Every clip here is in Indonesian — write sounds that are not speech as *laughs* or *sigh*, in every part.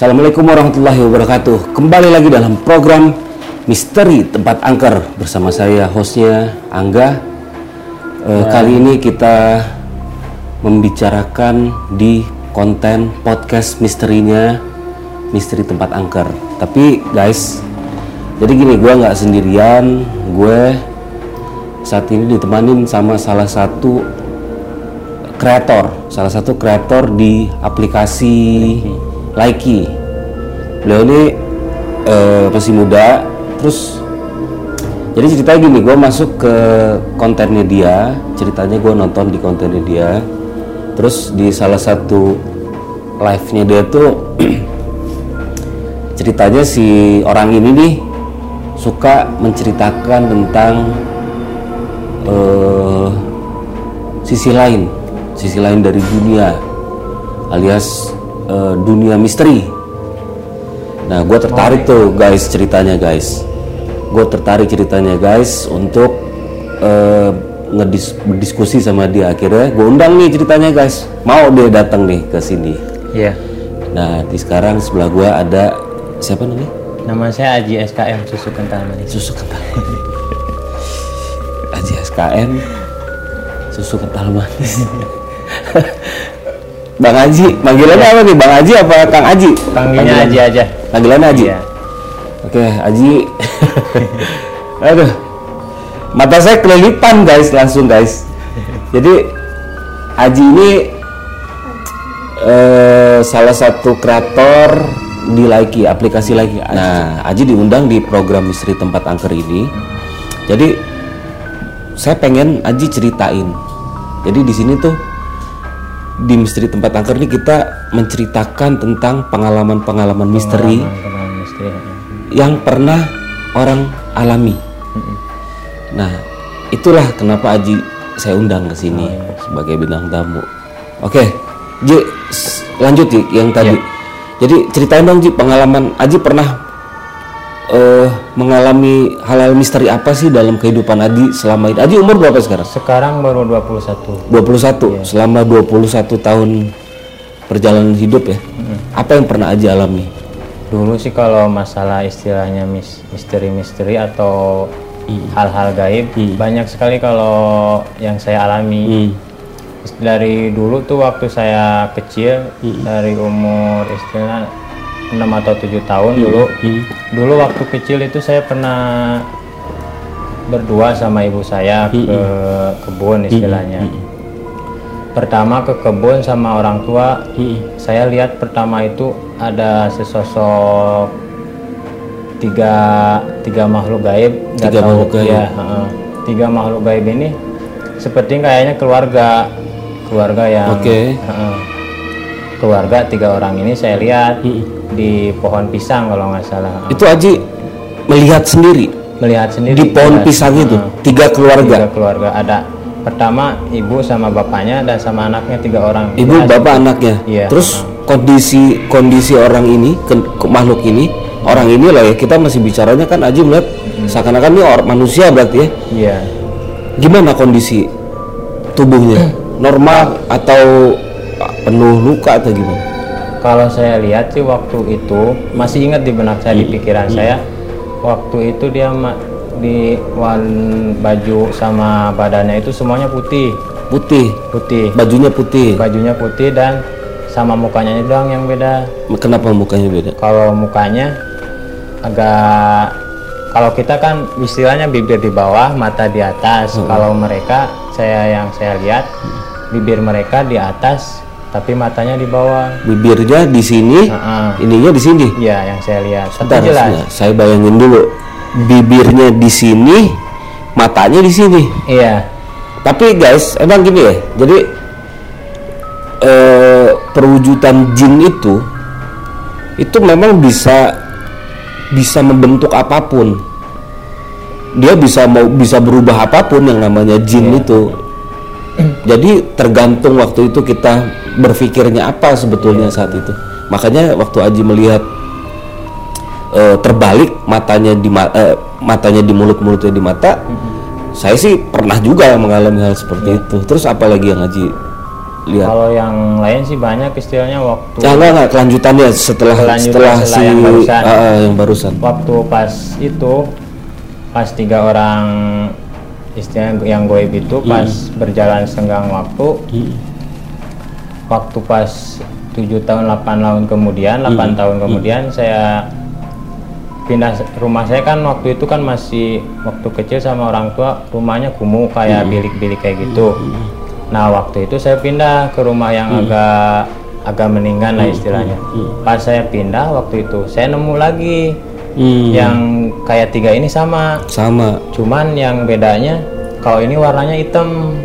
Assalamualaikum warahmatullahi wabarakatuh. Kembali lagi dalam program Misteri Tempat Angker bersama saya hostnya Angga. Eh, Kali ini kita membicarakan di konten podcast misterinya Misteri Tempat Angker. Tapi guys, jadi gini, gue nggak sendirian. Gue saat ini ditemanin sama salah satu kreator, salah satu kreator di aplikasi Likee. Beliau ini eh, masih muda, terus jadi ceritanya gini, gue masuk ke kontennya dia, ceritanya gue nonton di kontennya dia, terus di salah satu live-nya dia tuh *clears throat* ceritanya si orang ini nih suka menceritakan tentang eh, sisi lain, sisi lain dari dunia, alias eh, dunia misteri. Nah, gue tertarik tuh guys ceritanya guys. Gue tertarik ceritanya guys untuk eh, ngedis berdiskusi sama dia. Akhirnya gue undang nih ceritanya guys. Mau dia datang nih ke sini. Iya. Nah, di sekarang sebelah gue ada siapa namanya? Nama saya Aji SKM Susu Kental Manis. Susu kental. Aji SKN susu kental manis. *laughs* Bang Aji, panggilannya apa nih? Bang Aji apa Kang Aji? Panggilnya Aji aja. Panggilannya Aji. Iya. Oke, Aji. *laughs* Aduh. Mata saya kelilipan guys, langsung guys. Jadi Aji ini eh, salah satu kreator di Likee, aplikasi Likee. Nah, Aji diundang di program Misteri Tempat Angker ini. Jadi saya pengen Aji ceritain. Jadi di sini tuh di Misteri Tempat Angker ini kita menceritakan tentang pengalaman-pengalaman misteri Teman-teman misteri. yang pernah orang alami. Nah, itulah kenapa Aji saya undang ke sini sebagai bintang tamu. Oke, Ji, lanjut Ji yang tadi. Jadi ceritain dong Ji pengalaman Aji pernah eh, mengalami hal-hal misteri apa sih dalam kehidupan Aji selama ini? Aji umur berapa sekarang? Sekarang baru 21. 21. Selama 21 tahun perjalanan hidup ya. Apa yang pernah Aji alami? Dulu sih kalau masalah istilahnya mis- misteri-misteri atau hal-hal gaib banyak sekali kalau yang saya alami. Hmm. Dari dulu tuh waktu saya kecil dari umur istilah 6 atau 7 tahun dulu. Dulu waktu kecil itu saya pernah berdua sama ibu saya ke kebun istilahnya. Pertama ke kebun sama orang tua, saya lihat pertama itu ada sesosok tiga tiga makhluk gaib. Tiga tahu- makhluk gaib. Iya, heeh. tiga makhluk gaib ini seperti kayaknya keluarga keluarga yang Oke. heeh. keluarga tiga orang ini saya lihat di pohon pisang kalau nggak salah. Itu Aji melihat sendiri? Melihat sendiri di pohon pisang itu? Tiga tiga keluarga? Keluarga. Ada pertama ibu sama bapaknya dan sama anaknya tiga orang. Ibu Jelas. bapak anaknya? Iya. terus kondisi kondisi orang ini ke- ke- makhluk ini orang ini lah ya kita masih bicaranya kan Aji melihat seakan-akan ini orang manusia berarti ya. Iya. Gimana kondisi tubuhnya? *clears throat* Normal atau penuh luka atau gimana kalau saya lihat sih waktu itu masih ingat di benak saya di pikiran saya waktu itu dia di wan baju sama badannya itu semuanya putih. Putih? Putih. Bajunya putih? Bajunya putih dan sama mukanya doang yang beda. Kenapa mukanya beda? Kalau mukanya agak kalau kita kan istilahnya bibir di bawah mata di atas. Kalau mereka saya yang saya lihat bibir mereka di atas tapi matanya di bawah. Bibirnya di sini Heeh. ininya di sini. Iya yang saya lihat. Tapi Bentar, jelas. sebentar. saya bayangin dulu. Bibirnya di sini matanya di sini. Iya. Tapi guys emang gini ya. Jadi eh, perwujudan jin itu itu memang bisa bisa membentuk apa pun. Dia bisa mau bisa berubah apa pun yang namanya jin itu. Jadi tergantung waktu itu kita berpikirnya apa sebetulnya saat itu makanya waktu Aji melihat eh, terbalik matanya di ma- eh, matanya di mulut mulutnya di mata saya sih pernah juga mengalami hal seperti itu terus apa lagi yang Aji lihat? Kalau yang lain sih banyak istilahnya waktu Ya enggak enggak kelanjutannya setelah Kelanjutan setelah, setelah si yang barusan. Ah, yang barusan. waktu pas itu pas tiga orang istilahnya yang goib itu pas berjalan senggang waktu waktu pas tujuh tahun 8 tahun kemudian 8 tahun kemudian saya pindah rumah saya kan waktu itu kan masih waktu kecil sama orang tua rumahnya kumuh kayak bilik-bilik kayak gitu. Nah waktu itu saya pindah ke rumah yang agak agak meninggal lah istilahnya. Pas saya pindah waktu itu saya nemu lagi Hmm, yang kayak tiga ini sama. Sama. cuman yang bedanya kalau ini warnanya hitam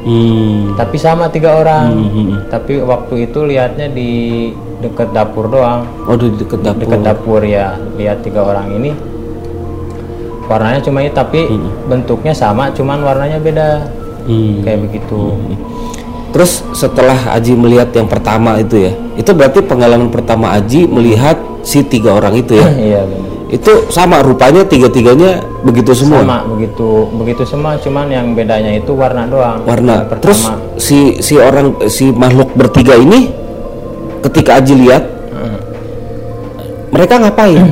Hmm. tapi sama tiga orang hmm. tapi waktu itu lihatnya di deket dapur doang Oh, di deket dapur. deket dapur ya lihat tiga orang ini warnanya cuma itu tapi bentuknya sama cuman warnanya beda Hmm. kayak begitu Terus setelah Aji melihat yang pertama itu ya, itu berarti pengalaman pertama Aji melihat si tiga orang itu ya. iya benar itu sama rupanya tiga-tiganya begitu semua. sama begitu begitu semua cuman yang bedanya itu warna doang Warna. Yang Terus pertama si si orang si makhluk bertiga ini ketika Aji lihat Hmm. mereka ngapain?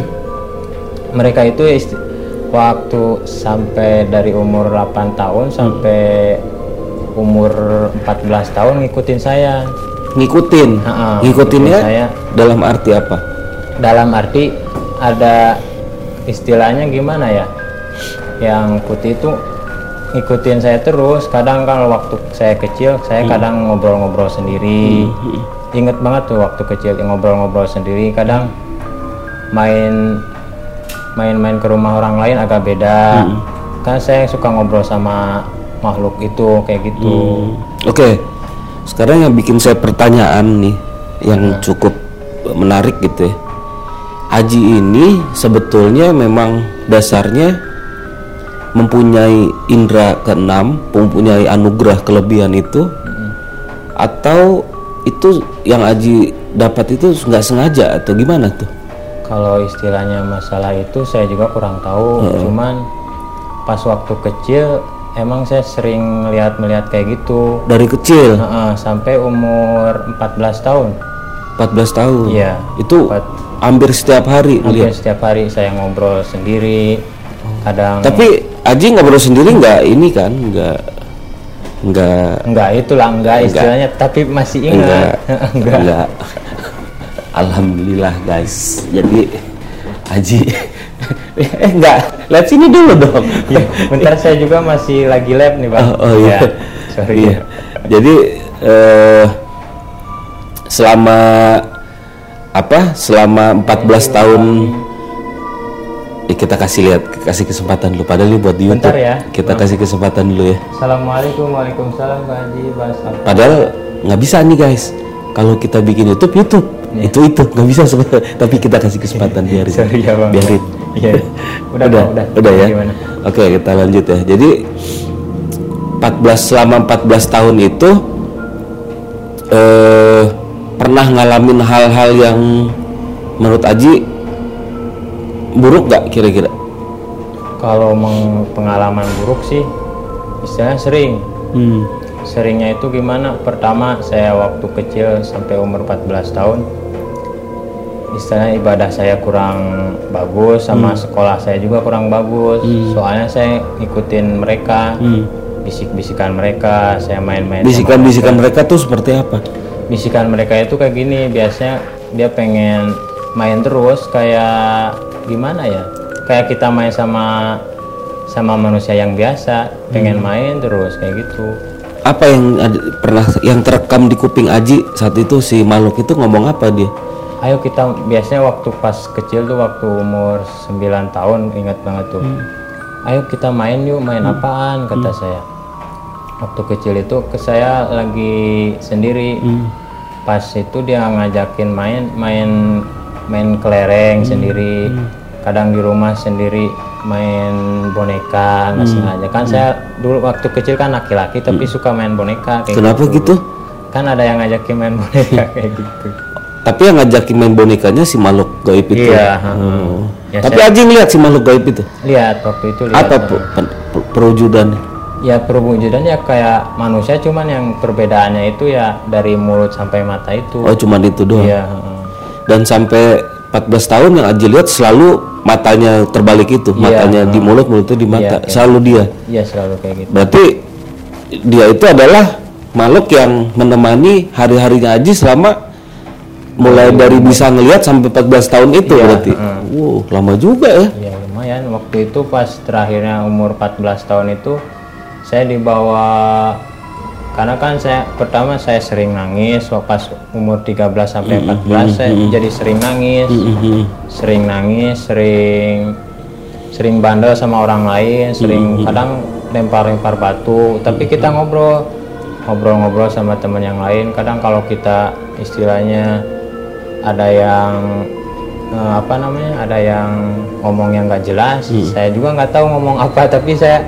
*clears throat* mereka itu waktu sampai dari umur 8 tahun sampai umur 14 tahun ngikutin saya Ngikutin. Ha-ha, Ngikutinnya ngikutin saya. dalam arti apa? dalam arti ada istilahnya gimana ya? Yang putih itu ngikutin saya terus. Kadang kalau waktu saya kecil saya kadang ngobrol-ngobrol sendiri. Inget banget tuh waktu kecil ngobrol-ngobrol sendiri. Kadang main main-main ke rumah orang lain agak beda. Kan saya suka ngobrol sama makhluk itu kayak gitu. Oke, sekarang yang bikin saya pertanyaan nih, yang cukup menarik gitu ya. Aji ini sebetulnya memang dasarnya mempunyai indera keenam, mempunyai anugerah kelebihan itu, atau itu yang Aji dapat itu nggak sengaja atau gimana tuh? Kalau istilahnya masalah itu saya juga kurang tahu. Cuman pas waktu kecil emang saya sering melihat-melihat kayak gitu. Dari kecil, Heeh, sampai umur 14 tahun. 14 tahun, Iya. itu Empat- hampir setiap hari Hampir lihat. setiap hari saya ngobrol sendiri. Kadang Tapi Aji ngobrol sendiri nggak ini kan, nggak nggak enggak itulah enggak istilahnya tapi masih ingat. enggak enggak *laughs* alhamdulillah guys jadi Aji *laughs* eh enggak lihat sini dulu dong *laughs* Ya, bentar saya juga masih lagi lab nih, Bang. oh, oh iya Ya, sorry. Iya. jadi eh, selama apa selama 14 tahun eh, kita kasih lihat kasih kesempatan dulu padahal ini buat di YouTube Bentar ya. kita kasih kesempatan dulu ya Assalamualaikum, Waalaikumsalam, Pak Haji, Bahas apa? Padahal nggak bisa nih guys. Kalau kita bikin YouTube, YouTube itu itu nggak bisa sebenarnya. *laughs* Tapi kita kasih kesempatan biarin. *laughs* Sorry ya, Bang. Biarin. Iya. Udah, udah, Bang, udah. udah ya. Gimana? Oke kita lanjut ya. Jadi 14 selama 14 tahun itu eh pernah ngalamin hal-hal yang menurut Aji buruk nggak kira-kira? Kalau pengalaman buruk sih, istilahnya sering. Hmm. Seringnya itu gimana? Pertama, saya waktu kecil sampai umur 14 tahun, istilahnya ibadah saya kurang bagus, sama sekolah saya juga kurang bagus. Soalnya saya ngikutin mereka, bisik-bisikan mereka, saya main-main. Bisikan-bisikan mereka tuh seperti apa? Bisikan mereka itu kayak gini biasanya dia pengen main terus kayak gimana ya? Kayak kita main sama sama manusia yang biasa pengen main terus kayak gitu. Apa yang ada, pernah yang terekam di kuping Aji saat itu si makhluk itu ngomong apa dia? ayo kita biasanya waktu pas kecil tuh waktu umur 9 tahun ingat banget tuh. Ayo kita main yuk main apaan kata saya waktu kecil itu ke saya lagi sendiri. Pas itu dia ngajakin main main main kelereng sendiri. Kadang di rumah sendiri main boneka nggak sengaja. Kan saya dulu waktu kecil kan laki-laki tapi suka main boneka kayak Kenapa gitu? kan ada yang ngajakin main boneka *laughs* kayak gitu. Tapi yang ngajakin main bonekanya si makhluk gaib itu. iya Oh. Ya, Tapi Aji ngeliat si makhluk gaib itu. lihat waktu itu lihat. Apa pu- perwujudannya? Ya perwujudannya kayak manusia cuman yang perbedaannya itu ya dari mulut sampai mata itu Oh cuman itu doang. iya. Dan sampai 14 tahun yang Aji lihat selalu matanya terbalik itu, matanya di mulut, mulutnya di mata, Iya, selalu dia. iya selalu kayak gitu Berarti dia itu adalah makhluk yang menemani hari-harinya Aji selama mulai dari bisa ngelihat sampai 14 tahun itu Iya, berarti. Wow, lama juga ya. ya lumayan waktu itu pas terakhirnya umur 14 tahun itu saya dibawa karena kan saya pertama saya sering nangis waktu pas umur 13 sampai 14 saya jadi sering nangis. Sering nangis sering sering bandel sama orang lain sering kadang lempar-lempar batu. Tapi kita ngobrol ngobrol-ngobrol sama teman yang lain. Kadang kalau kita istilahnya ada yang eh, apa namanya ada yang ngomong yang nggak jelas saya juga nggak tahu ngomong apa. Tapi saya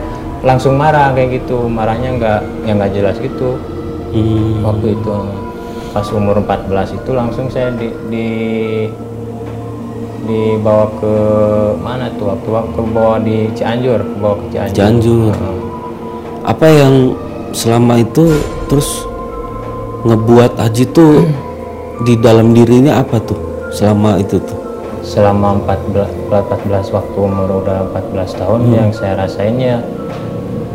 langsung marah kayak gitu marahnya nggak yang nggak jelas gitu Hmm. waktu itu pas umur 14 itu langsung saya di, di dibawa ke mana tuh waktu waktu bawa di Cianjur bawa ke Cianjur, Cianjur. Heeh. Apa yang selama itu terus ngebuat Aji tuh *clears throat* di dalam dirinya apa tuh selama itu tuh? selama 14 14 waktu umur udah 14 tahun Hmm. yang saya rasain ya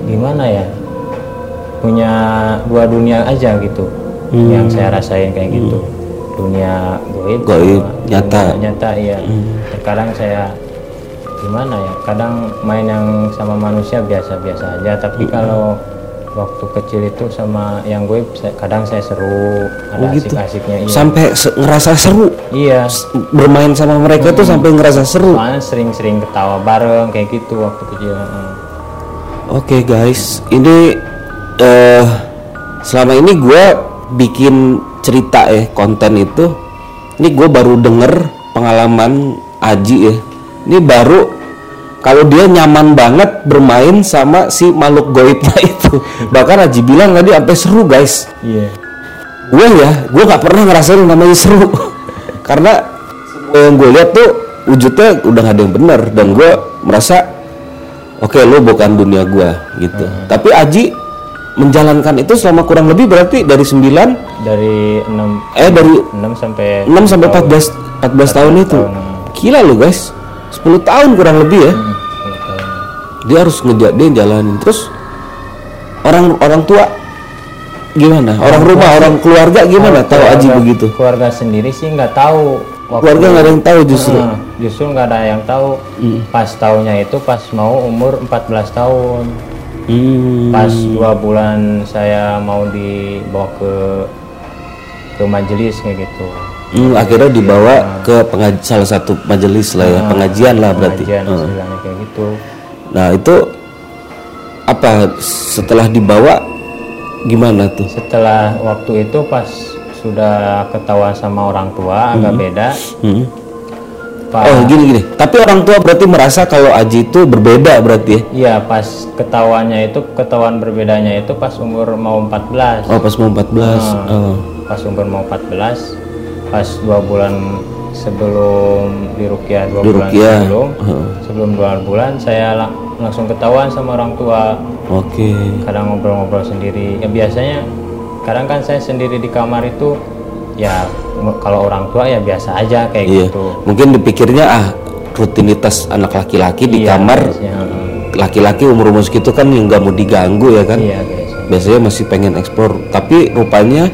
gimana ya punya dua dunia aja gitu Hmm. yang saya rasain kayak gitu dunia goib Gaib, sama nyata. Hmm. dunia nyata iya terkadang saya gimana ya kadang main yang sama manusia biasa-biasa aja tapi Hmm. kalau waktu kecil itu sama yang goib saya- kadang saya seru ada Oh, gitu. asik-asiknya iya Sampai se- ngerasa seru iya bermain sama mereka tuh sampai ngerasa seru. soalnya sering-sering ketawa bareng kayak gitu waktu kecil heeh. Oke guys, ini eh selama ini gue bikin cerita ya konten itu, ini gue baru denger pengalaman Aji ya. Ini baru kalau dia nyaman banget bermain sama si makhluk goibnya *laughs* itu. Bahkan Aji bilang tadi sampai seru guys. iya Gue ya, gue nggak pernah ngerasain namanya seru. *laughs* Karena semua yang gue lihat tuh wujudnya udah gak ada yang benar dan gue merasa oke lo bukan dunia gue gitu. Tapi Aji menjalankan itu selama kurang lebih berarti dari 9 dari 6 eh dari 6 sampai 6 sampai 14 14 tahun itu. Gila lo guys. 10 tahun kurang lebih ya. Hmm, 10 tahun. Dia harus ngejak dia jalanin terus orang orang tua gimana? Orang rumah, orang keluarga gimana tahu Aji Keluarga- begitu? keluarga sendiri sih nggak tahu waktu- Keluarga nggak ada yang tahu justru. Heeh, justru nggak ada yang tahu pas tahunnya itu pas mau umur 14 tahun Hmm. pas dua bulan saya mau dibawa ke ke majelis kayak gitu Hmm, akhirnya dibawa ke pengaj- salah satu majelis lah ya, pengajian lah berarti. pengajian istilahnya kayak gitu Nah itu apa setelah dibawa gimana tuh? setelah waktu itu pas sudah ketahuan sama orang tua agak beda Hmm. pas Oh gini gini. Tapi orang tua berarti merasa kalau Aji itu berbeda berarti ya? Iya, pas ketahuannya itu ketahuan berbedanya itu pas umur mau 14. Oh pas mau 14. Oh. Pas umur mau 14, pas dua bulan sebelum di Rukiah dua bulan Ruqyah, sebelum heeh. sebelum dua bulan saya lang- langsung ketahuan sama orang tua. Oke. Kadang ngobrol-ngobrol sendiri. Ya biasanya kadang kan saya sendiri di kamar itu ya kalau orang tua ya biasa aja kayak Iya. gitu. Mungkin dipikirnya ah rutinitas anak laki-laki di Iya, kamar heeh. laki-laki umur-umur segitu kan yang nggak mau diganggu ya kan? Iya, biasanya. biasanya masih pengen eksplor tapi rupanya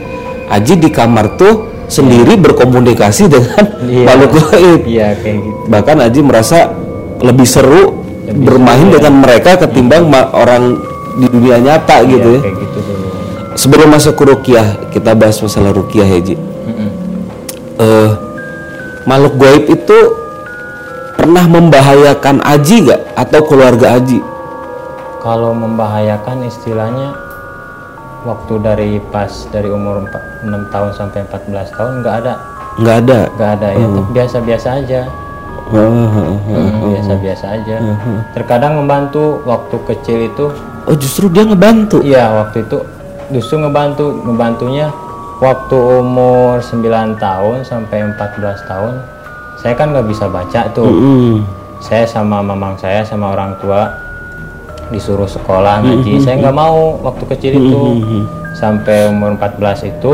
Aji di kamar tuh sendiri berkomunikasi dengan Iya. makhluk gaib Iya, kayak gitu. bahkan Aji merasa lebih seru bermain dengan mereka ketimbang ma- orang di dunia nyata gitu Iya, ya kayak gitu. Sebelum masuk ke rukiah kita bahas masalah rukiah ya Ji. Mm-mm. Eh, makhluk gaib itu pernah membahayakan Aji nggak? Atau keluarga Aji? Kalau membahayakan istilahnya waktu dari pas dari umur 6 tahun sampai 14 tahun nggak ada. Nggak ada? Nggak ada ya. Tapi biasa-biasa aja. Hmm, biasa-biasa aja. Terkadang membantu waktu kecil itu. Oh justru dia ngebantu? Iya waktu itu justru ngebantu ngebantunya waktu umur 9 tahun sampai 14 tahun saya kan nggak bisa baca tuh. Mm. saya sama mamang saya sama orang tua disuruh sekolah ngaji saya nggak mau waktu kecil itu. Sampai umur 14 itu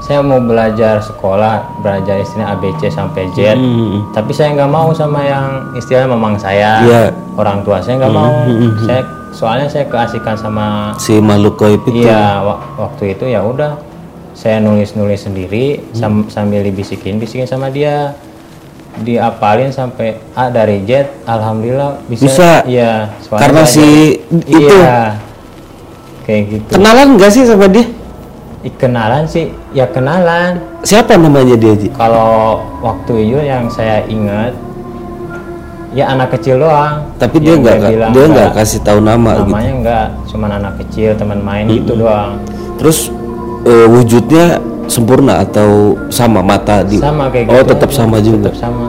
saya mau belajar sekolah belajar istilah ABC sampai Z. Hmm. tapi saya nggak mau sama yang istilah memang saya. Iya. orang tua saya nggak mau. Saya soalnya saya keasikan sama Si makhluk goib itu. iya wa- waktu itu ya udah saya nulis nulis sendiri sam- sambil dibisikin bisikin sama dia diapalin sampai A dari Z alhamdulillah bisa Bisa. soalnya Karena si itu. iya kayak gitu Kenalan nggak sih sama dia? Kenalan sih ya kenalan Siapa namanya dia Ji? kalau waktu itu yang saya ingat ya anak kecil doang Tapi dia nggak dia nggak nggak- kasih tahu nama gitu. namanya enggak cuman anak kecil teman main gitu doang Terus eh, wujudnya sempurna atau sama mata di sama kayak Oh, gitu tetap aja. sama juga. tetap sama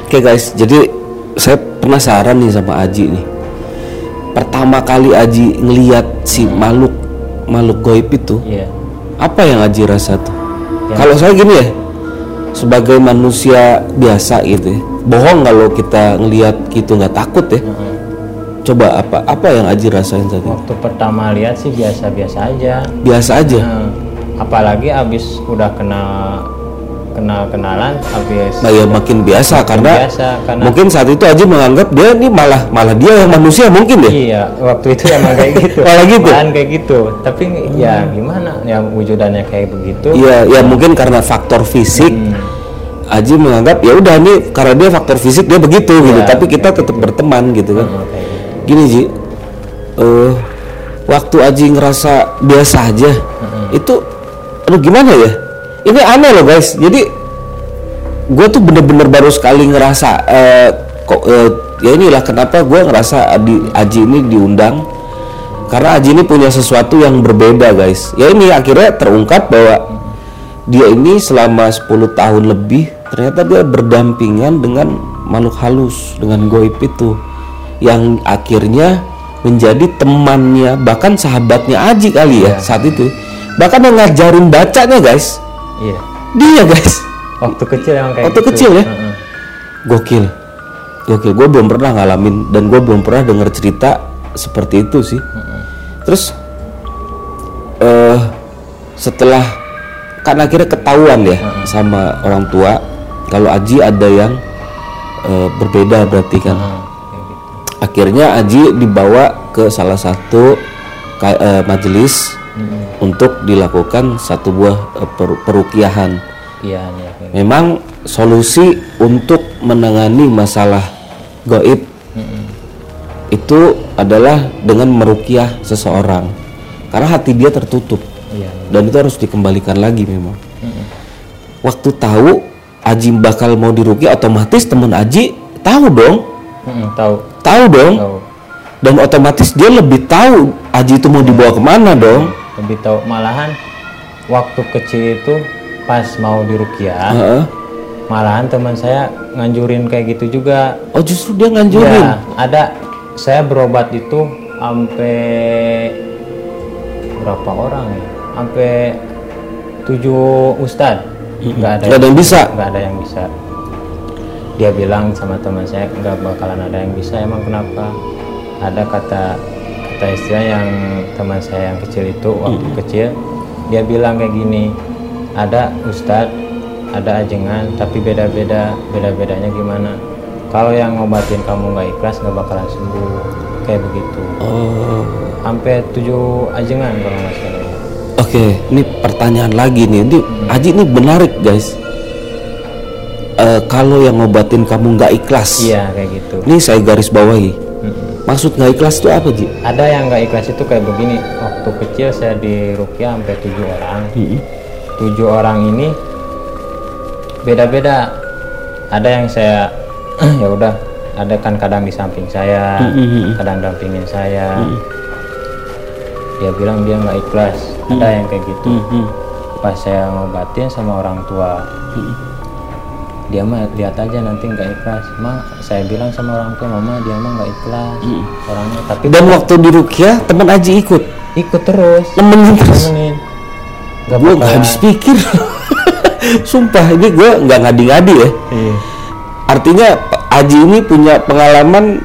Oke guys, jadi saya penasaran nih sama Aji nih. Pertama kali Aji ngeliat si makhluk makhluk goib itu, iya apa yang Aji rasa tuh? Ya. Kalau saya gini ya, sebagai manusia biasa gitu, ya, bohong kalau kita ngelihat gitu nggak takut ya. Heeh. Coba apa apa yang Aji rasain itu? waktu pertama lihat sih biasa-biasa aja Biasa aja. Nah, apalagi abis udah kenal kenal kenalan habis Nah ya makin biasa karena biasa karena mungkin saat itu Aji menganggap dia ini malah malah dia yang manusia mungkin ya. iya waktu itu emang kayak *laughs* gitu Malah gitu? Malahan kayak gitu tapi ya gimana ya wujudannya kayak begitu Iya, ya mungkin karena faktor fisik. Hmm. Aji menganggap ya udah nih karena dia faktor fisik dia begitu gitu, Iya, tapi kita tetap berteman gitu kan. Kayak gitu. Gini Ji, eh waktu Aji ngerasa biasa aja, itu, aduh gimana ya? Ini aneh loh guys. Jadi gue tuh bener-bener baru sekali ngerasa eh, kok eh, ya inilah kenapa gue ngerasa Adi, Aji ini diundang karena Aji ini punya sesuatu yang berbeda guys. Ya ini akhirnya terungkap bahwa dia ini selama 10 tahun lebih ternyata dia berdampingan dengan makhluk halus dengan goib itu yang akhirnya menjadi temannya bahkan sahabatnya Aji kali ya saat itu. Bahkan yang ngajarin bacanya guys. Iya. Dia guys. Waktu kecil emang kayak Waktu gitu. kecil ya? Heeh. gokil. Gokil. Gue belum pernah ngalamin dan gue belum pernah dengar cerita seperti itu sih. Terus eh setelah kan akhirnya ketahuan ya sama orang tua kalau Aji ada yang eh, berbeda berarti kan? Gitu. akhirnya Aji dibawa ke salah satu eh, majelis untuk dilakukan satu buah eh, per- perukiahan. Iya iya kayak gitu. Memang solusi untuk menangani masalah goib itu adalah dengan merukyah seseorang. Karena hati dia tertutup. Iya dan itu harus dikembalikan lagi memang. Waktu tahu Aji bakal mau dirukyah otomatis teman Aji tahu dong, Heeh, tahu. Tahu dong. Tahu. Dan otomatis dia lebih tahu Aji itu mau dibawa ke mana dong. lebih tahu malahan waktu kecil itu pas mau dirukiah Heeh. malahan teman saya nganjurin kayak gitu juga. Oh justru dia nganjurin. ya ada. Saya berobat itu sampai berapa orang ya? Sampai tujuh ustad nggak ada Nggak ada yang bisa. nggak ada yang bisa. Dia bilang sama teman saya nggak bakalan ada yang bisa. Emang kenapa? Ada kata kata istilah yang teman saya yang kecil itu waktu kecil dia bilang kayak gini ada ustadz ada ajengan tapi beda-beda beda-bedanya gimana? Kalau yang ngobatin kamu nggak ikhlas nggak bakalan sembuh. Kayak begitu. Oh. sampai tujuh ajengan kalau nggak salah. Oke, ini pertanyaan lagi nih. Ini Aji ini menarik guys. Eh, kalau yang ngobatin kamu nggak ikhlas, iya kayak gitu. ini saya garis bawahi. Mm-mm. Maksud nggak ikhlas itu apa Ji? ada yang nggak ikhlas itu kayak begini. Waktu kecil saya di Rukia sampai tujuh orang. Tujuh orang ini beda-beda. Ada yang saya *clears throat* ya udah ada kan kadang di samping saya kadang dampingin saya. Dia bilang dia nggak ikhlas. Ada yang kayak gitu pas saya ngobatin sama orang tua. Dia mah lihat aja nanti nggak ikhlas. Ma saya bilang sama orang tua mama dia mah nggak ikhlas. Orangnya tapi Dan waktu di Rukia teman Aji ikut, ikut terus. Nemenin terus. nggak Gue nggak bakalan- habis pikir. *laughs* Sumpah ini gue nggak ngadi-ngadi ya. Iya. Artinya Aji ini punya pengalaman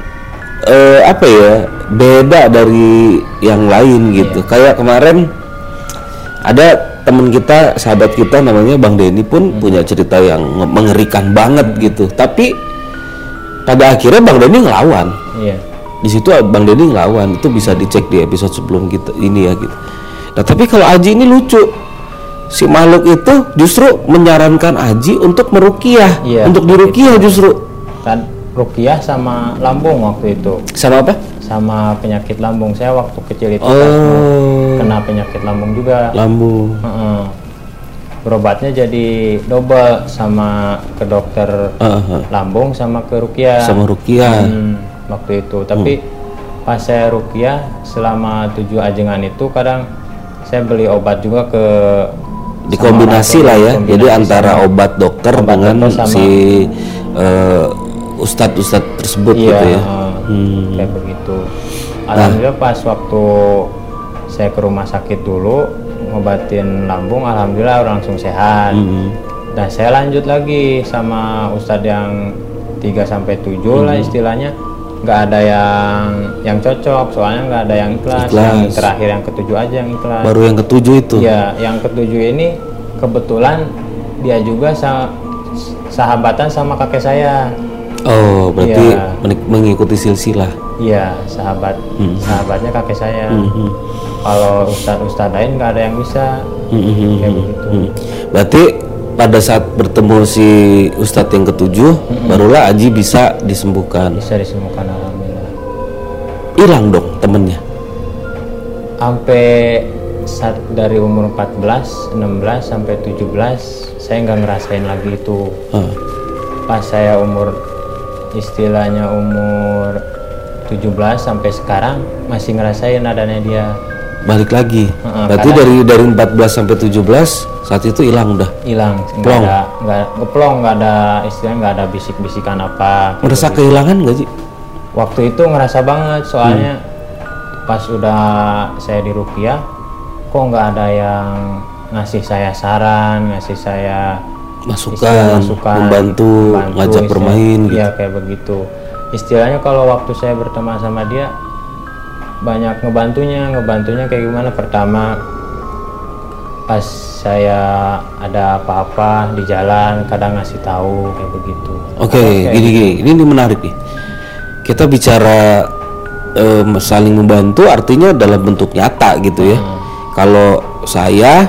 eh, apa ya beda dari yang lain gitu. Kayak kemarin ada temen kita sahabat kita namanya Bang Denny pun punya cerita yang nge- mengerikan banget gitu. Tapi pada akhirnya Bang Denny ngelawan. Iya. Di situ Bang Denny ngelawan. Itu bisa dicek di episode sebelum kita ini ya gitu. Nah tapi kalau Aji ini lucu. Si makhluk itu justru menyarankan Aji untuk merukiah. Iya, untuk dirukiah justru. Kan rukiah sama lambung waktu itu. Sama apa sama penyakit lambung. Saya waktu kecil itu kan oh kena penyakit lambung juga. Lambung. Heeh. berobatnya jadi double sama ke dokter Heeh. lambung sama ke rukiah sama rukiah Hmm, waktu itu. Tapi pas saya rukiah selama tujuh ajengan itu kadang saya beli obat juga ke dikombinasi lah ya. Dikombinasi jadi antara obat dokter obat dengan dokter sama- si eh, ustadz-ustadz tersebut iya gitu ya. eh, Hmm. kayak begitu alhamdulillah pas waktu saya ke rumah sakit dulu ngobatin lambung alhamdulillah langsung sehat Hmm. Nah, saya lanjut lagi sama ustadz yang 3 sampai 7 lah Hmm. istilahnya. nggak ada yang yang cocok, soalnya nggak ada yang ikhlas. Ikhlas. Yang terakhir yang ketujuh aja yang ikhlas. baru yang ketujuh itu Ya, yang ketujuh ini kebetulan dia juga sa- sahabatan sama kakek saya. Oh berarti Iya. menik- mengikuti silsilah Iya, sahabat Hmm. sahabatnya kakek saya. Mhm. Kalau ustadz-ustadz lain nggak ada yang bisa Mhm. kayak begitu. Hmm. berarti pada saat bertemu si ustadz yang ketujuh barulah Aji bisa disembuhkan Bisa disembuhkan alhamdulillah. hilang dong temennya sampai saat dari umur 14, 16 sampai 17 saya nggak ngerasain lagi itu Hah. pas saya umur istilahnya umur 17 sampai sekarang masih ngerasain adanya dia. Balik lagi. Heeh, berarti dari dari 14 sampai 17 saat itu hilang udah? Hilang nggak Plong. ada nggak ngeplong nggak ada istilahnya nggak ada bisik-bisikan apa. Merasa kehilangan gak sih waktu itu ngerasa banget soalnya pas udah saya di Rupiah kok nggak ada yang ngasih saya saran ngasih saya masukan, masukan membantu, membantu, ngajak istilah- bermain gitu. iya kayak begitu. Istilahnya kalau waktu saya berteman sama dia banyak ngebantunya. Ngebantunya kayak gimana? Pertama pas saya ada apa-apa di jalan kadang ngasih tahu kayak begitu. Oke, gini gini, ini, ini menarik nih. Kita bicara em, saling membantu, artinya dalam bentuk nyata gitu ya. Kalau saya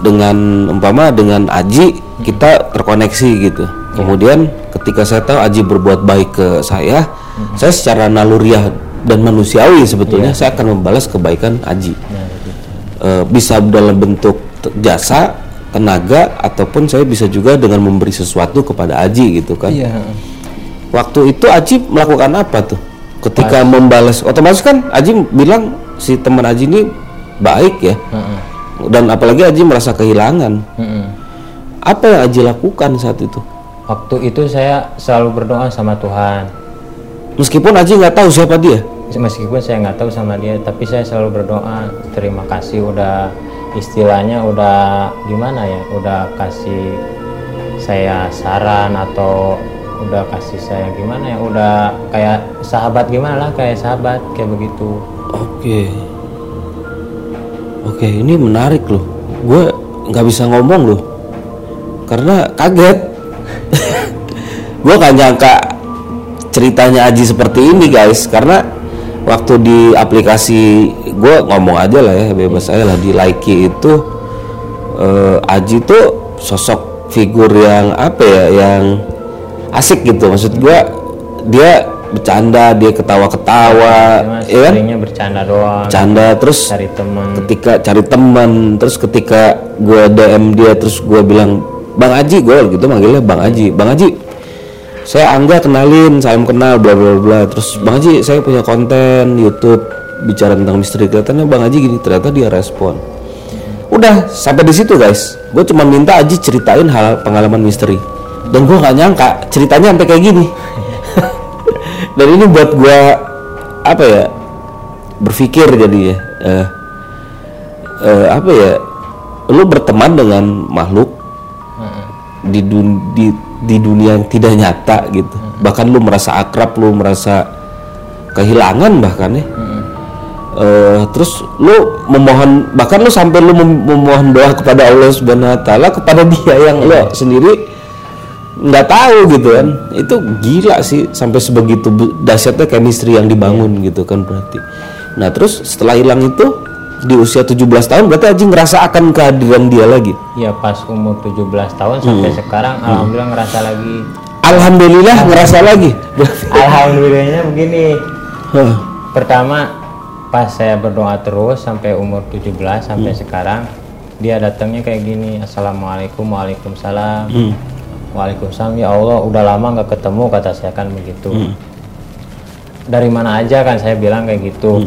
dengan umpama dengan Aji kita terkoneksi gitu. Kemudian ketika saya tahu Aji berbuat baik ke saya, saya secara naluriah dan manusiawi sebetulnya saya akan membalas kebaikan Aji. Nah, begitu. Eh, bisa dalam bentuk jasa, tenaga, ataupun saya bisa juga dengan memberi sesuatu kepada Aji gitu kan. iya Waktu itu Aji melakukan apa tuh? Ketika membalas, otomatis kan Aji bilang si teman Aji ini baik ya, Heeh. dan apalagi Aji merasa kehilangan. Heeh. Apa yang Aji lakukan saat itu? Waktu itu saya selalu berdoa sama Tuhan. Meskipun Aji nggak tahu siapa dia. Meskipun saya nggak tahu sama dia, tapi saya selalu berdoa. Terima kasih udah istilahnya udah gimana ya, udah kasih saya saran atau udah kasih saya gimana ya, udah kayak sahabat gimana lah, kayak sahabat kayak begitu. Oke, oke ini menarik loh. Gue nggak bisa ngomong loh, karena kaget. *laughs* gue gak nyangka ceritanya Aji seperti ini guys, karena waktu di aplikasi gue ngomong aja lah ya bebas aja lah di Likee itu eh, Aji tuh sosok figur yang apa ya, yang asik gitu. Maksud gue dia bercanda, dia ketawa-ketawa, ya kan? bercanda doang, Canda terus cari teman. ketika cari teman terus ketika gue DM dia terus gue bilang Bang Aji gue gitu manggilnya Bang Aji. Bang Aji saya Angga kenalin salam kenal bla bla bla. Terus Bang Aji saya punya konten YouTube bicara tentang misteri. Kelihatannya Bang Aji gini ternyata dia respon. Udah sampai di situ guys. Gue cuma minta Aji ceritain hal pengalaman misteri. Dan gue nggak nyangka ceritanya sampai kayak gini. *laughs* Dan ini buat gue apa ya berpikir jadi ya. Eh, eh, apa ya lu berteman dengan makhluk di, dun- di di dunia yang tidak nyata gitu. Bahkan lu merasa akrab lu merasa kehilangan bahkan ya. Eh, terus lu memohon bahkan lu sampai lu mem- memohon doa kepada Allah Subhanahu Wa Taala kepada dia yang lo sendiri nggak tahu gitu kan. Itu gila sih sampai sebegitu dahsyatnya chemistry yang dibangun gitu kan berarti. Nah terus setelah hilang itu di usia 17 tahun berarti Aji ngerasa akan kehadiran dia lagi? Ya pas umur 17 tahun sampai sekarang alhamdulillah ngerasa lagi. Alhamdulillah ngerasa lagi? *laughs* Alhamdulillahnya begini. Hah. pertama pas saya berdoa terus sampai umur 17 sampai sekarang dia datangnya kayak gini assalamualaikum waalaikumsalam. Waalaikumsalam. Ya Allah udah lama nggak ketemu kata saya kan begitu. Dari mana aja kan? Saya bilang kayak gitu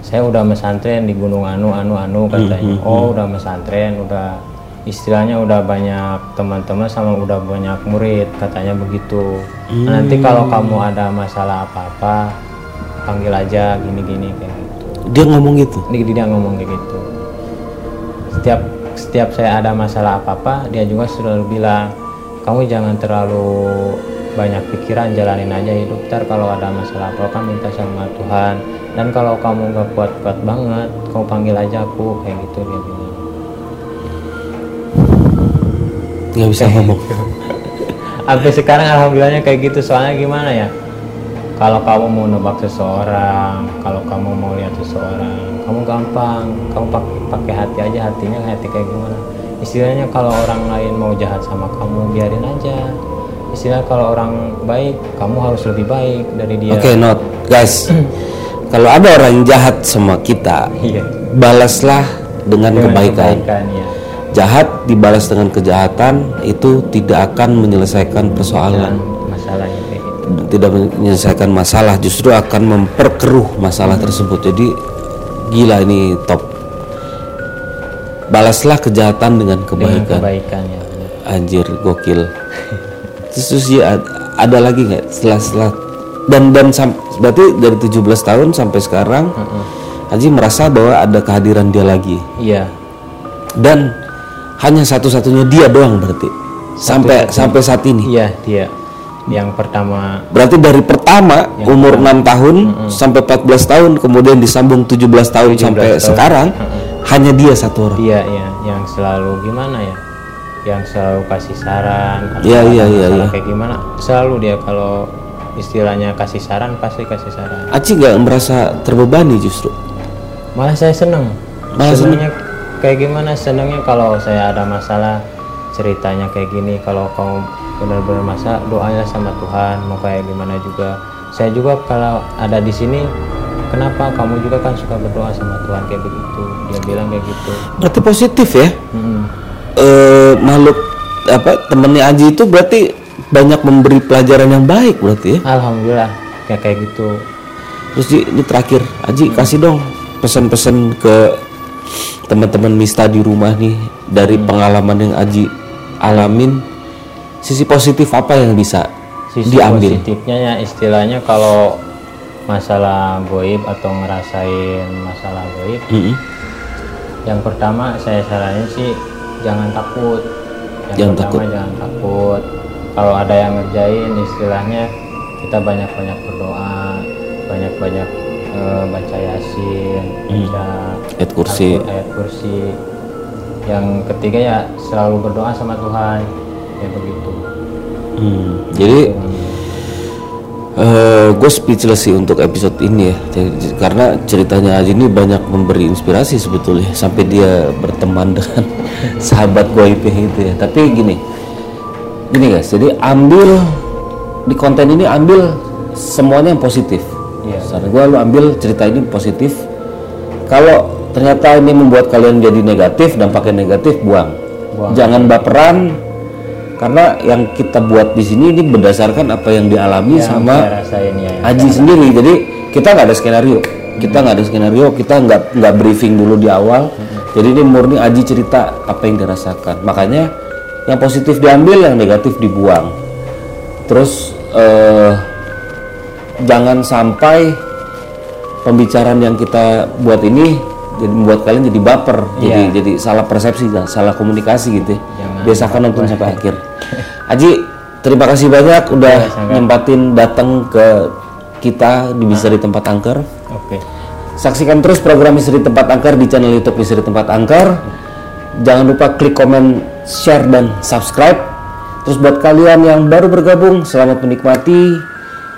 saya udah mesantren di Gunung Anu Anu Anu katanya. oh udah mesantren udah istilahnya udah banyak teman-teman sama udah banyak murid katanya begitu. Nah, nanti kalau kamu ada masalah apa-apa panggil aja gini-gini kayak gitu. Dia ngomong gitu? Dia, dia ngomong kayak gitu. Setiap setiap saya ada masalah apa-apa dia juga selalu bilang kamu jangan terlalu banyak pikiran jalanin aja hidup. Ntar kalau ada masalah apa kan minta sama Tuhan dan kalau kamu nggak kuat-kuat banget kamu panggil aja aku kayak gitu dia bilang. Nggak bisa ngomong. *laughs* Sampai sekarang alhamdulillahnya kayak gitu. Soalnya gimana ya? Kalau kamu mau nebak seseorang kalau kamu mau lihat seseorang kamu gampang. Kamu pakai pakai hati aja hatinya hati kayak gimana? Istilahnya kalau orang lain mau jahat sama kamu biarin aja. Istilah kalau orang baik kamu harus lebih baik dari dia. Oke not. Guys *clears throat* kalau ada orang yang jahat sama kita iya. balaslah dengan Dengan kebaikan. kebaikan, ya. jahat dibalas dengan kejahatan itu tidak akan menyelesaikan persoalan. Gitu tidak menyelesaikan masalah justru akan memperkeruh masalah tersebut. Jadi gila ini top. Balaslah kejahatan dengan dengan kebaikan. kebaikan ya anjir gokil. *laughs* Terus, ya ad- ada lagi nggak? Setelah setelah dan dan sam- berarti dari 17 tahun sampai sekarang Haji merasa bahwa ada kehadiran dia lagi. Iya. Dan hanya satu-satunya dia doang berarti sampai sampai saat ini. Iya dia. Yang pertama. Berarti dari pertama umur 6 tahun sampai 14 tahun kemudian disambung 17 tahun sampai sekarang hanya dia satu orang. Dia ya yang selalu gimana ya? Yang selalu kasih saran Iya, iya, iya, iya. kayak gimana? Selalu dia kalau istilahnya kasih saran pasti kasih saran. Aci nggak merasa terbebani justru? Malah saya seneng. Malah senengnya kayak gimana? Senengnya kalau saya ada masalah ceritanya kayak gini kalau kamu benar-benar masalah doanya sama Tuhan mau kayak gimana juga. Saya juga kalau ada di sini kenapa? Kamu juga kan suka berdoa sama Tuhan kayak begitu. Dia bilang kayak gitu. Berarti positif ya? Mm-mm. eh makhluk apa temennya Aji itu berarti banyak memberi pelajaran yang baik berarti ya? Alhamdulillah kayak kayak gitu. Terus Ji, ini terakhir Aji kasih dong pesan-pesan ke teman-teman Mista di rumah nih dari pengalaman yang Aji alamin. Sisi positif apa yang bisa sisi diambil? positifnya ya istilahnya kalau masalah goib atau ngerasain masalah goib Mm-mm. yang pertama saya saranin sih jangan takut. Yang Jangan pertama jangan takut kalau ada yang ngerjain istilahnya kita banyak-banyak berdoa banyak-banyak eh, baca yasin baca ayat kursi. Ayat kursi. Yang ketiga ya selalu berdoa sama Tuhan ya begitu. Hmm, jadi gue speechless sih untuk episode ini ya. Jadi- karena ceritanya Aji ini banyak memberi inspirasi sebetulnya sampai dia berteman dengan *laughs* sahabat goibnya itu ya. Tapi gini gini guys jadi ambil di konten ini ambil semuanya yang positif. Iya. Saran gue lu ambil cerita ini positif kalau ternyata ini membuat kalian jadi negatif dampaknya negatif buang, Buang. jangan baperan karena yang kita buat di sini ini berdasarkan apa yang dialami yang sama rasain ya Aji sendiri. Jadi kita nggak ada skenario. Kita nggak ada skenario kita nggak nggak briefing dulu di awal. Jadi ini murni Aji cerita apa yang dirasakan. Makanya yang positif diambil yang negatif dibuang terus eh, jangan sampai pembicaraan yang kita buat ini jadi membuat kalian jadi baper jadi Iya. jadi salah persepsi salah komunikasi gitu ya. Jangan biasakan nonton sampai akhir Aji terima kasih banyak udah Iya, sama. nyempatin datang ke kita di Misteri Tempat Angker. Oke. Saksikan terus program Misteri Tempat Angker di channel YouTube Misteri Tempat Angker. Jangan lupa klik komen, share dan subscribe. Terus buat kalian yang baru bergabung, selamat menikmati.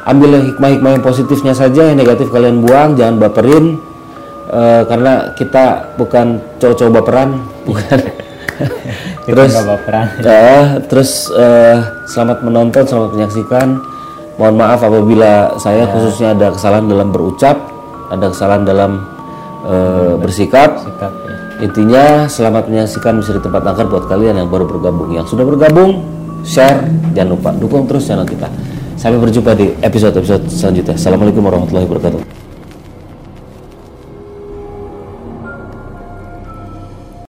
Ambil hikmah-hikmah yang positifnya saja, yang negatif kalian buang, jangan baperin. Eh, karena kita bukan cowok-cowok baperan, *laughs* bukan. *laughs* Baperan. Ya, terus eh, selamat menonton, selamat menyaksikan. Mohon maaf apabila saya khususnya ada kesalahan dalam berucap, ada kesalahan dalam eh, bersikap. Sikap ya. Intinya selamat menyaksikan misteri tempat angker buat kalian yang baru bergabung. Yang sudah bergabung, share, jangan lupa dukung terus channel kita. Sampai berjumpa di episode-episode selanjutnya. Assalamualaikum warahmatullahi wabarakatuh.